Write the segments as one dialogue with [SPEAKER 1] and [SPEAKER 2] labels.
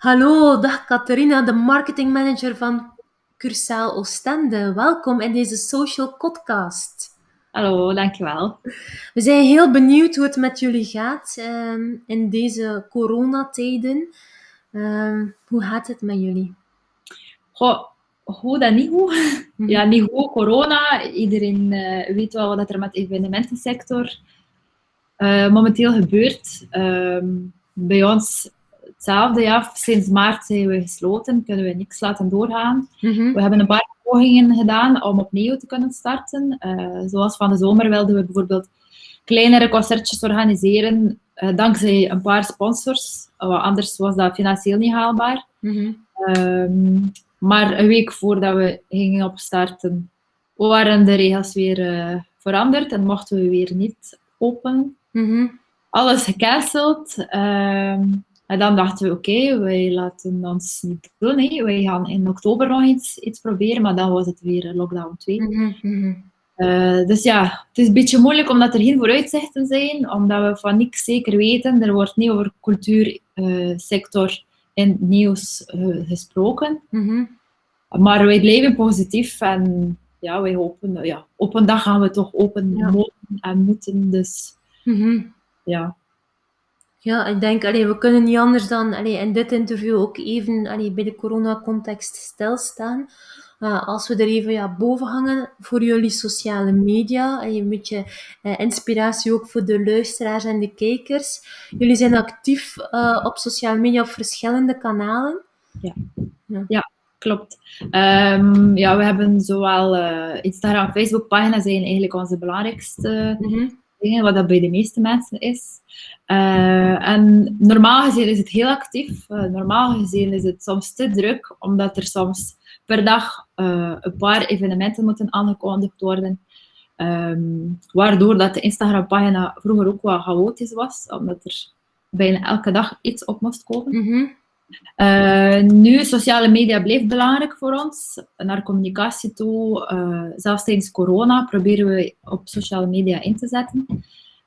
[SPEAKER 1] Hallo, dag Catharina, de marketingmanager van Cursaal Oostende. Welkom in deze social podcast.
[SPEAKER 2] Hallo, dankjewel.
[SPEAKER 1] We zijn heel benieuwd hoe het met jullie gaat ehm, in deze coronatijden. Ehm, hoe gaat het met jullie?
[SPEAKER 2] Goh, goed en niet goed.
[SPEAKER 1] Mhm.
[SPEAKER 2] Ja, niet goed, corona. Iedereen eh, weet wel wat er met de evenementensector eh, momenteel gebeurt. Ehm, bij ons hetzelfde, ja. Sinds maart zijn we gesloten, kunnen we niks laten doorgaan.
[SPEAKER 1] Mhm.
[SPEAKER 2] We hebben een paar pogingen gedaan om opnieuw te kunnen starten. Eh, zoals van de zomer wilden we bijvoorbeeld kleinere concertjes organiseren, eh, dankzij een paar sponsors. Want anders was dat financieel niet haalbaar.
[SPEAKER 1] Mhm.
[SPEAKER 2] Ehm, maar een week voordat we gingen opstarten, waren de regels weer eh, veranderd en mochten we weer niet open.
[SPEAKER 1] Mhm.
[SPEAKER 2] Alles gecanceld. Ehm, en dan dachten we, oké, wij laten ons niet doen. hè. Wij gaan in oktober nog iets, iets proberen, maar dan was het weer lockdown 2.
[SPEAKER 1] Mhm. Mhm.
[SPEAKER 2] Eh, dus ja, het is een beetje moeilijk omdat er geen vooruitzichten zijn, omdat we van niks zeker weten. Er wordt niet over cultuursector in het nieuws eh, gesproken.
[SPEAKER 1] Mhm.
[SPEAKER 2] Maar wij blijven positief en ja, wij hopen, ja, op een dag gaan we toch open
[SPEAKER 1] Ja.
[SPEAKER 2] mogen en moeten. Dus ja,
[SPEAKER 1] Ja, ik denk, allee, we kunnen niet anders dan allee, in dit interview ook even allee, bij de coronacontext stilstaan. Uh, als we er even ja, boven hangen voor jullie sociale media, allee, een beetje eh, inspiratie ook voor de luisteraars en de kijkers. Jullie zijn actief eh, op sociale media op verschillende kanalen.
[SPEAKER 2] klopt. Ehm, ja, we hebben zowel eh, Instagram en Facebook pagina's zijn eigenlijk onze belangrijkste
[SPEAKER 1] Mhm.
[SPEAKER 2] Dingen, wat dat bij de meeste mensen is. Eh, en normaal gezien is het heel actief. Eh, normaal gezien is het soms te druk, omdat er soms per dag eh, een paar evenementen moeten aangekondigd worden. Ehm, waardoor dat de Instagram-pagina vroeger ook wel chaotisch was, omdat er bijna elke dag iets op moest komen.
[SPEAKER 1] Mhm.
[SPEAKER 2] Eh, nu, sociale media blijft belangrijk voor ons. Naar communicatie toe, eh, zelfs tijdens corona, proberen we op sociale media in te zetten.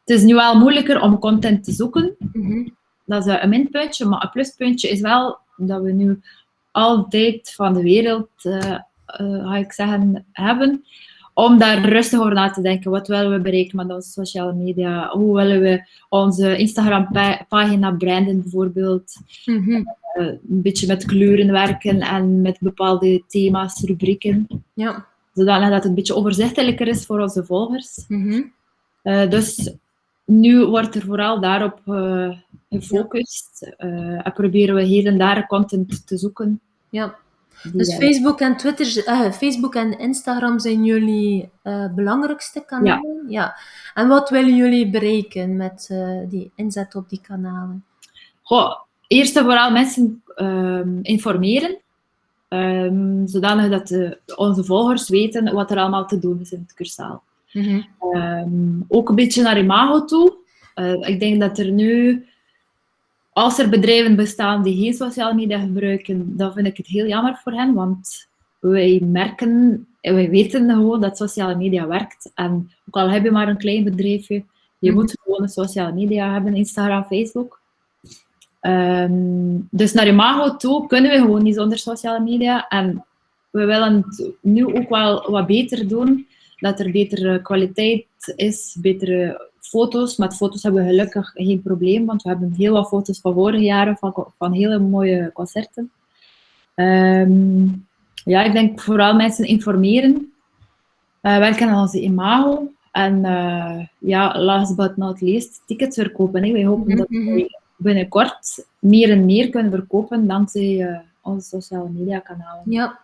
[SPEAKER 2] Het is nu wel moeilijker om content te zoeken.
[SPEAKER 1] Mhm.
[SPEAKER 2] Dat is een minpuntje, maar een pluspuntje is wel dat we nu altijd van de wereld, ga ik zeggen, hebben. Om daar rustig over na te denken. Wat willen we bereiken met onze sociale media? Hoe willen we onze Instagram-pagina branden, bijvoorbeeld?
[SPEAKER 1] Mhm.
[SPEAKER 2] eh, een beetje met kleuren werken en met bepaalde thema's, rubrieken,
[SPEAKER 1] Ja.
[SPEAKER 2] zodanig dat het een beetje overzichtelijker is voor onze volgers.
[SPEAKER 1] Mhm.
[SPEAKER 2] Eh, dus nu wordt er vooral daarop eh, gefocust en proberen we hier en daar content te zoeken.
[SPEAKER 1] ja. Dus Facebook en Twitter, eh, Facebook en Instagram zijn jullie eh, belangrijkste kanalen? Ja. En wat willen jullie bereiken met eh, die inzet op die kanalen?
[SPEAKER 2] Goh, eerst en vooral mensen ehm, informeren, ehm, zodanig dat de- onze volgers weten wat er allemaal te doen is in het cursaal.
[SPEAKER 1] Mhm.
[SPEAKER 2] Ehm, ook een beetje naar imago toe. Ik denk dat er nu, als er bedrijven bestaan die geen sociale media gebruiken, dan vind ik het heel jammer voor hen, want wij merken, en wij weten gewoon dat sociale media werkt. En ook al heb je maar een klein bedrijfje, je
[SPEAKER 1] Mhm.
[SPEAKER 2] moet gewoon een sociale media hebben, Instagram, Facebook. Ehm, dus naar imago toe kunnen we gewoon niet zonder sociale media. En we willen het nu ook wel wat beter doen dat er betere kwaliteit is, betere foto's. Met foto's hebben we gelukkig geen probleem, want we hebben heel wat foto's van vorige jaren, van, van hele mooie concerten. Ehm, ja, ik denk vooral mensen informeren, eh werken aan onze imago. En eh, ja, last but not least, tickets verkopen. Hè. Wij hopen dat
[SPEAKER 1] Mhm.
[SPEAKER 2] we binnenkort meer en meer kunnen verkopen dankzij eh, onze sociale media kanalen.
[SPEAKER 1] Ja.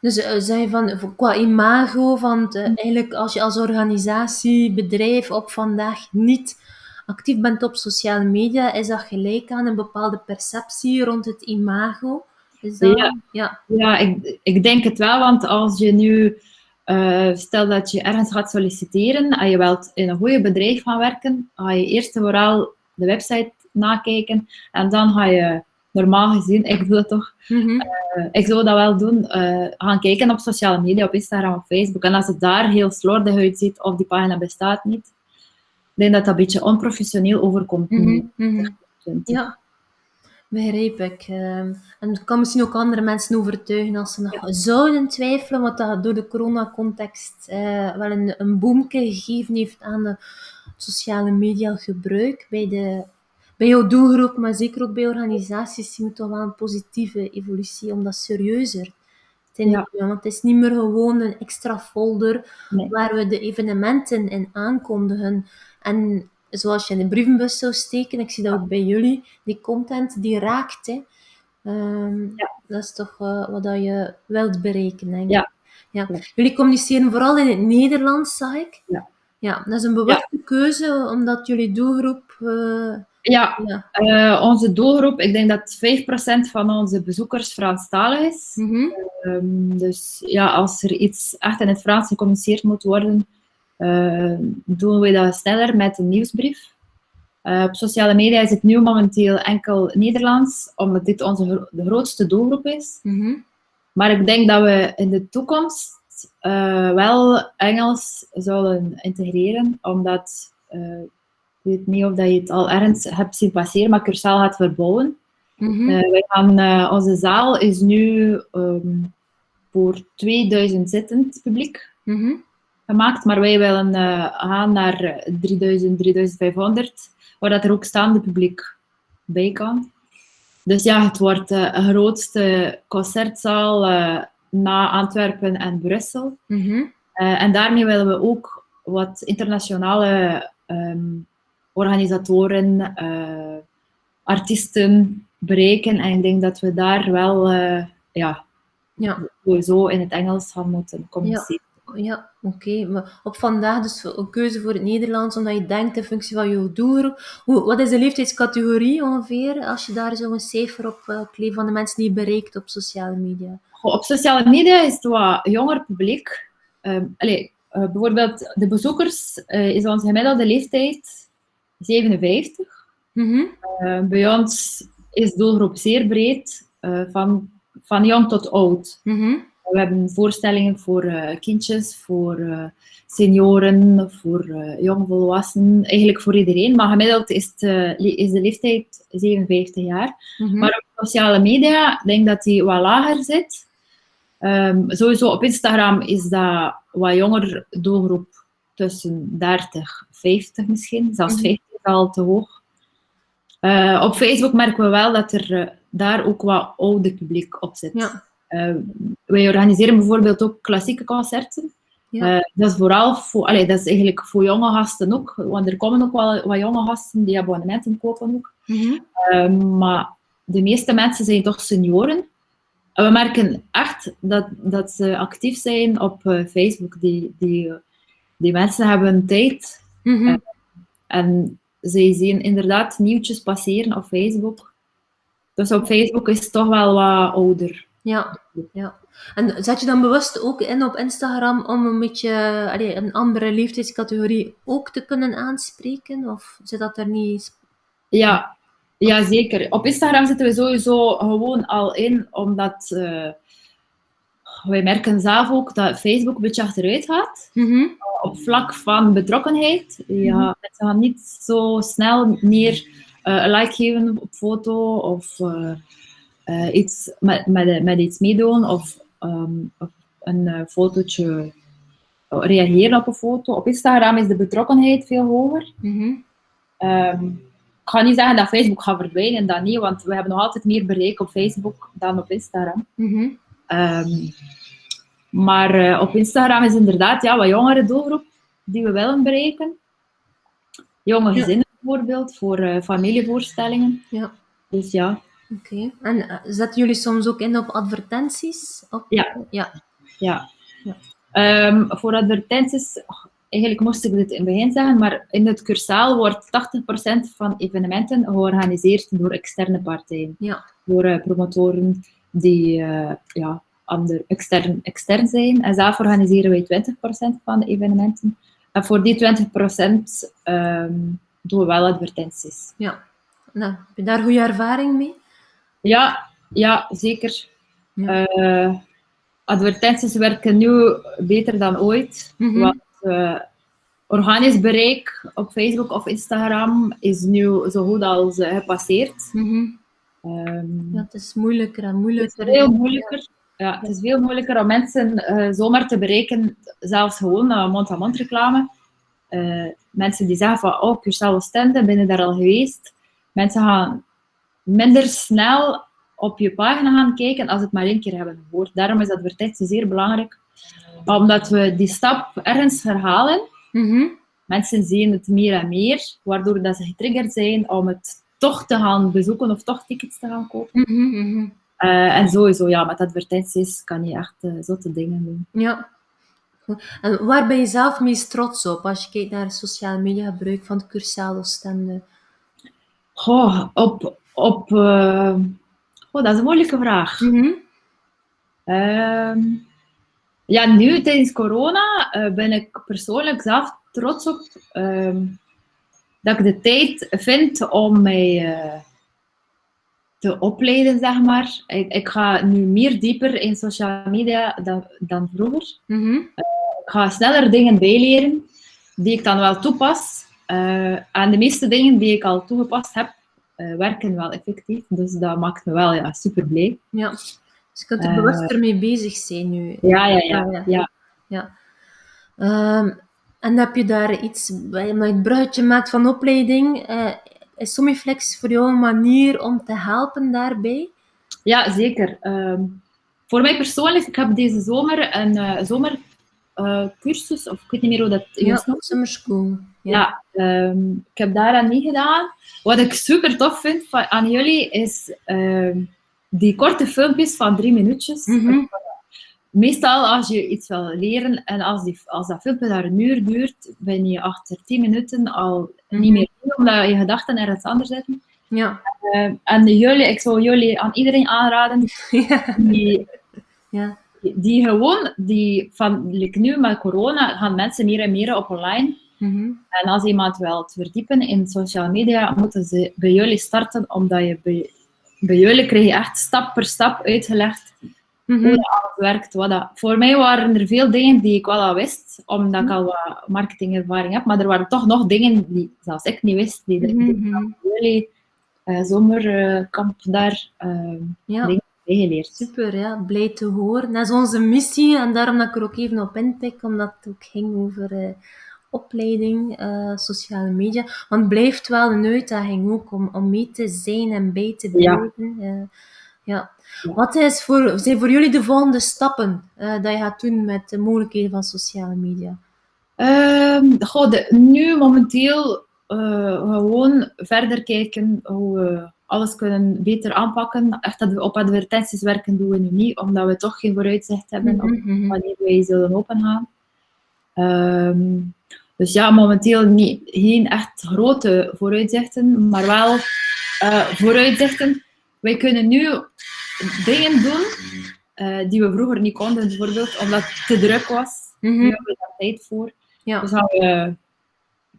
[SPEAKER 1] Dus eh, zeg je van, qua imago, van het, eh, eigenlijk als je als organisatie, bedrijf op vandaag niet actief bent op sociale media, is dat gelijk aan een bepaalde perceptie rond het imago? Is dat,
[SPEAKER 2] Ja.
[SPEAKER 1] ja.
[SPEAKER 2] Ja, ik, ik denk het wel, want als je nu, eh, stel dat je ergens gaat solliciteren en je wilt in een goede bedrijf gaan werken, ga je eerst en vooral de website nakijken en dan ga je normaal gezien, ik doe dat toch,
[SPEAKER 1] Mhm.
[SPEAKER 2] eh, ik zou dat wel doen, eh, gaan kijken op sociale media, op Instagram of Facebook. En als het daar heel slordig uitziet of die pagina bestaat niet, ik denk dat dat een beetje onprofessioneel overkomt.
[SPEAKER 1] Mhm.
[SPEAKER 2] vind ik.
[SPEAKER 1] Ja. Begrijp ik. Ehm, en het kan misschien ook andere mensen overtuigen als ze nog zouden twijfelen, wat dat door de coronacontext uh, wel een, een boomke gegeven heeft aan de sociale media gebruik bij, de, bij jouw doelgroep, maar zeker ook bij organisaties, zien we toch wel een positieve evolutie om dat serieuzer te nemen. Want het is niet meer gewoon een extra folder waar we de evenementen in aankondigen. En zoals je in de brievenbus zou steken, ik zie dat ook bij jullie, die content die raakt. Hè. Ehm, ja. Dat is toch uh, wat dat je wilt bereiken, denk ik. Ja. Ja. Jullie communiceren vooral in het Nederlands, zag ik. Ja. Ja, dat is een bewuste keuze, omdat jullie doelgroep... Uh,
[SPEAKER 2] ja, ja. Uh, onze doelgroep, ik denk dat 5% van onze bezoekers Franstalig is. Mm -hmm. dus ja, als er iets echt in het Frans gecommuniceerd moet worden, uh, doen we dat sneller met een nieuwsbrief. Uh, op sociale media is het nu momenteel enkel Nederlands, omdat dit onze de grootste doelgroep is. Mm Maar ik denk dat we in de toekomst uh, wel Engels zullen integreren, omdat ik weet niet of dat je het al ergens hebt zien passeren, maar Cursaal gaat verbouwen. Mm -hmm. wij gaan, onze zaal is nu um, voor 2000 zittend publiek. Mm -hmm gemaakt, maar wij willen uh, gaan naar 3000, 3500, waar dat er ook staande publiek bij kan. Dus ja, het wordt uh, een grootste concertzaal uh, na Antwerpen en Brussel. Mm -hmm. en daarmee willen we ook wat internationale um, organisatoren, artiesten bereiken. En ik denk dat we daar wel ja, ja. sowieso in het Engels gaan moeten communiceren.
[SPEAKER 1] Ja, oké. Maar op vandaag dus een keuze voor het Nederlands, omdat je denkt in functie van je doelgroep. Wat is de leeftijdscategorie ongeveer, als je daar zo'n cijfer op uh, kleeft van de mensen die je bereikt op sociale media?
[SPEAKER 2] Goh, op sociale media is het wat jonger publiek. Um, allez, uh, bijvoorbeeld de bezoekers uh, is onze gemiddelde leeftijd 57. Mm -hmm. bij ons is de doelgroep zeer breed, van, van jong tot oud. Mm -hmm. We hebben voorstellingen voor uh, kindjes, voor uh, senioren, voor uh, jongvolwassenen, eigenlijk voor iedereen. Maar gemiddeld is, het, is de leeftijd 57 jaar. Mm -hmm. Maar op sociale media denk ik dat die wat lager zit. Um, sowieso op Instagram is dat wat jonger doelgroep tussen 30 50 misschien. Zelfs mm -hmm. 50 is al te hoog. op Facebook merken we wel dat er daar ook wat ouder publiek op zit. Ja. Uh, wij organiseren bijvoorbeeld ook klassieke concerten. Ja. Uh, dat is vooral voor, allee, dat is eigenlijk voor jonge gasten ook, want er komen ook wel wat jonge gasten die abonnementen kopen ook. Mm -hmm. uh, maar de meeste mensen zijn toch senioren. En we merken echt dat, dat ze actief zijn op Facebook. Die, die, die mensen hebben tijd. Mm -hmm. en ze zien inderdaad nieuwtjes passeren op Facebook. Dus op Facebook is het toch wel wat ouder.
[SPEAKER 1] Ja, ja. En zet je dan bewust ook in op Instagram om een beetje allee, een andere leeftijdscategorie ook te kunnen aanspreken? Of zit dat er niet?
[SPEAKER 2] Ja, ja zeker. Op Instagram zitten we sowieso gewoon al in, omdat uh, wij merken zelf ook dat Facebook een beetje achteruit gaat. Mm -hmm. Op vlak van betrokkenheid. Ja, mm -hmm. Mensen gaan niet zo snel meer uh, een like geven op foto of... Uh, uh, iets met, met, met iets meedoen of, um, of een uh, fotootje reageren op een foto. Op Instagram is de betrokkenheid veel hoger. Mm -hmm. um, ik ga niet zeggen dat Facebook gaat verdwijnen, dat niet, want we hebben nog altijd meer bereik op Facebook dan op Instagram. Mm -hmm. um, maar uh, op Instagram is inderdaad ja, wat jongere doelgroep die we willen bereiken. Jonge gezinnen ja. bijvoorbeeld, voor familievoorstellingen. Ja. Dus ja,
[SPEAKER 1] Oké. En uh, zetten jullie soms ook in op advertenties? Op...
[SPEAKER 2] Ja. Ja. ja. ja. Um, voor advertenties, eigenlijk moest ik dit in het begin zeggen, maar in het cursaal wordt 80% van evenementen georganiseerd door externe partijen. Ja. Door uh, promotoren die uh, ja, ander, extern, extern zijn. En zelf organiseren wij 20% van de evenementen. En voor die 20% um, ehm, doen we wel advertenties.
[SPEAKER 1] Ja. Nou, heb je daar goede ervaring mee?
[SPEAKER 2] Ja, ja zeker. Ja. Uh, advertenties werken nu beter dan ooit. Mm -hmm. Want uh, organisch bereik op Facebook of Instagram is nu zo goed als uh, gepasseerd. Mm -hmm.
[SPEAKER 1] Het is moeilijker en
[SPEAKER 2] het
[SPEAKER 1] moeilijker.
[SPEAKER 2] is veel moeilijker. Ja, het is veel moeilijker om mensen eh, zomaar te bereiken, zelfs gewoon uh, mond-aan-mond reclame. Eh, mensen die zeggen van, oh, Cursaal Oostende, ben je daar al geweest? Mensen gaan minder snel op je pagina gaan kijken als het maar één keer hebben gehoord. Daarom is advertentie zeer belangrijk. Omdat we die stap ergens herhalen,
[SPEAKER 1] Mhm.
[SPEAKER 2] mensen zien het meer en meer, waardoor dat ze getriggerd zijn om het toch te gaan bezoeken of toch tickets te gaan kopen.
[SPEAKER 1] Mhm.
[SPEAKER 2] Eh, en sowieso, ja, met advertenties kan je echt uh, zotte dingen doen.
[SPEAKER 1] Ja. En waar ben je zelf meest trots op als je kijkt naar het sociale media gebruik van Cursaal Oostende?
[SPEAKER 2] Goh, op... op uh... Dat is een moeilijke vraag.
[SPEAKER 1] Mm -hmm.
[SPEAKER 2] uh, ja, nu tijdens corona uh, ben ik persoonlijk zelf trots op ehm, dat ik de tijd vind om mij uh, te opleiden, zeg maar. Ik, ik, ga nu meer dieper in social media dan, dan vroeger.
[SPEAKER 1] Mm -hmm.
[SPEAKER 2] ik ga sneller dingen bijleren die ik dan wel toepas. en de meeste dingen die ik al toegepast heb, uh, werken wel effectief. Dus dat maakt me wel ja, super blij.
[SPEAKER 1] Ja, dus je kunt er bewust uh, mee bezig zijn nu.
[SPEAKER 2] Ja, ja, ja. ja, ja.
[SPEAKER 1] ja. Um, en heb je daar iets, omdat je het bruidje maakt van opleiding, uh, is Somiflex voor jou een manier om te helpen daarbij?
[SPEAKER 2] Ja, zeker. Um, voor mij persoonlijk, ik heb deze zomer een uh, zomercursus, of ik weet niet meer hoe dat
[SPEAKER 1] ja. Summer school.
[SPEAKER 2] Ja, ja um, ik heb daaraan niet gedaan. Wat ik super tof vind van, aan jullie is um, die korte filmpjes van drie minuutjes.
[SPEAKER 1] Mm -hmm.
[SPEAKER 2] Meestal als je iets wil leren en als, die, als dat filmpje daar een uur duurt, ben je achter tien minuten al mm -hmm. niet meer doen, omdat je gedachten ergens anders zitten.
[SPEAKER 1] Ja.
[SPEAKER 2] Uh, en jullie, ik zou jullie aan iedereen aanraden die,
[SPEAKER 1] ja.
[SPEAKER 2] Die, die gewoon, die van like nu met corona gaan mensen meer en meer op online.
[SPEAKER 1] Mm -hmm.
[SPEAKER 2] En als iemand wil verdiepen in social media, moeten ze bij jullie starten, omdat je bij, bij jullie krijg je echt stap per stap uitgelegd
[SPEAKER 1] mm -hmm.
[SPEAKER 2] hoe dat alles werkt. Wat dat. Voor mij waren er veel dingen die ik wel al wist, omdat ik al wat marketingervaring heb, maar er waren toch nog dingen die zelfs ik niet wist, die, die
[SPEAKER 1] mm -hmm.
[SPEAKER 2] jullie uh, zomerkamp daar uh,
[SPEAKER 1] ja.
[SPEAKER 2] dingen
[SPEAKER 1] Super, ja. Blij te horen. Dat is onze missie en daarom dat ik er ook even op intik, omdat het ook ging over... Uh, opleiding, uh, sociale media. Want het blijft wel een uitdaging ook om, om mee te zijn en bij te blijven. Ja. Uh, ja. Wat is voor, zijn voor jullie de volgende stappen uh, dat je gaat doen met de mogelijkheden van sociale media?
[SPEAKER 2] Um, goh, de, nu momenteel gewoon verder kijken hoe we alles kunnen beter aanpakken. Echt dat we op advertenties werken doen we nu niet, omdat we toch geen vooruitzicht hebben
[SPEAKER 1] mm -hmm.
[SPEAKER 2] op wanneer wij zullen opengaan. Um, dus ja, momenteel niet, geen echt grote vooruitzichten, maar wel uh, vooruitzichten. Wij kunnen nu dingen doen uh, die we vroeger niet konden, bijvoorbeeld omdat het te druk was.
[SPEAKER 1] Mm -hmm.
[SPEAKER 2] Nu hebben we daar tijd voor.
[SPEAKER 1] Ja.
[SPEAKER 2] Dus gaan we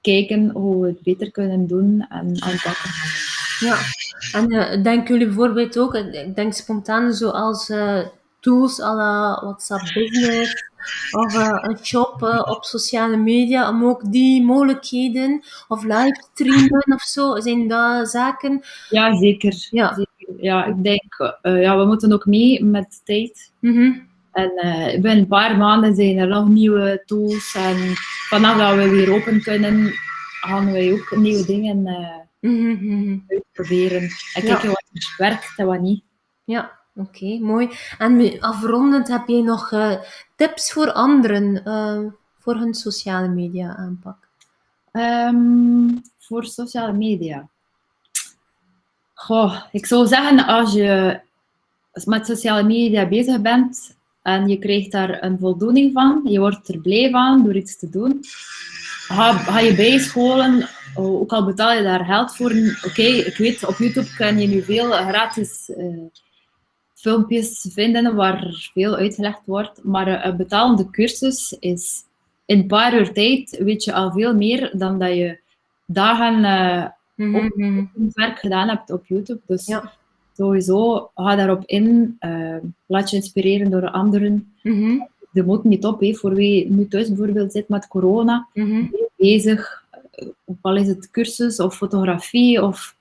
[SPEAKER 2] kijken hoe we het beter kunnen doen en aanpakken.
[SPEAKER 1] Ja, en uh, denken jullie bijvoorbeeld ook, ik denk spontaan zoals tools à la WhatsApp Business of uh, een shop op sociale media om ook die mogelijkheden of livestreamen of zo, zijn dat zaken?
[SPEAKER 2] Ja, zeker.
[SPEAKER 1] Ja,
[SPEAKER 2] zeker. ja ik denk, ja, we moeten ook mee met de tijd.
[SPEAKER 1] Mm -hmm.
[SPEAKER 2] En binnen een paar maanden zijn er nog nieuwe tools en vanaf dat we weer open kunnen, gaan wij ook nieuwe dingen
[SPEAKER 1] mm -hmm.
[SPEAKER 2] uitproberen. En kijken ja. wat er werkt en wat niet.
[SPEAKER 1] Ja, Oké, okay, mooi. En afrondend heb jij nog uh, tips voor anderen uh, voor hun sociale media aanpak?
[SPEAKER 2] Um, voor sociale media. Goh, ik zou zeggen, als je met sociale media bezig bent en je krijgt daar een voldoening van, je wordt er blij van door iets te doen, ga, ga je bijscholen, ook al betaal je daar geld voor. Oké, okay, ik weet, op YouTube kan je nu veel gratis... Uh, filmpjes vinden waar veel uitgelegd wordt. Maar een betalende cursus is in een paar uur tijd weet je al veel meer dan dat je dagen uh,
[SPEAKER 1] mm -hmm.
[SPEAKER 2] werk gedaan hebt op YouTube. Dus
[SPEAKER 1] ja.
[SPEAKER 2] sowieso ga daarop in. Uh, laat je inspireren door anderen.
[SPEAKER 1] Mm -hmm.
[SPEAKER 2] De moet niet op. He. Voor wie nu thuis bijvoorbeeld zit met corona,
[SPEAKER 1] mm -hmm.
[SPEAKER 2] bezig. Of al is het cursus of fotografie of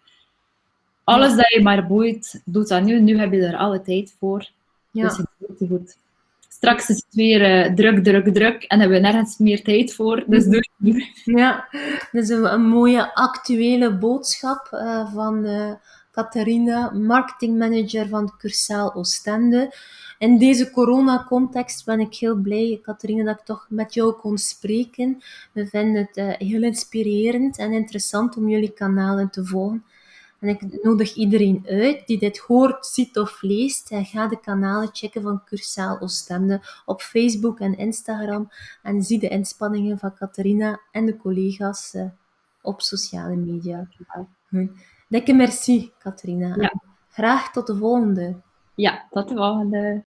[SPEAKER 2] Alles dat je maar boeit, doet dat nu. Nu heb je er alle tijd voor.
[SPEAKER 1] Ja.
[SPEAKER 2] Dus het is goed. Straks is het weer eh, druk, druk, druk. En hebben we nergens meer tijd voor. Dus doe het nu.
[SPEAKER 1] Ja, dat is een, een mooie actuele boodschap eh, van eh Catharina, marketingmanager van Cursaal Oostende. In deze coronacontext ben ik heel blij, Catharina, dat ik toch met jou kon spreken. We vinden het eh, heel inspirerend en interessant om jullie kanalen te volgen. En ik nodig iedereen uit die dit hoort, ziet of leest. Ga de kanalen checken van Cursaal Oostende op Facebook en Instagram. En zie de inspanningen van Catharina en de collega's eh, op sociale media. Dikke merci, Catharina.
[SPEAKER 2] Ja.
[SPEAKER 1] Graag tot de volgende.
[SPEAKER 2] Ja, tot de volgende.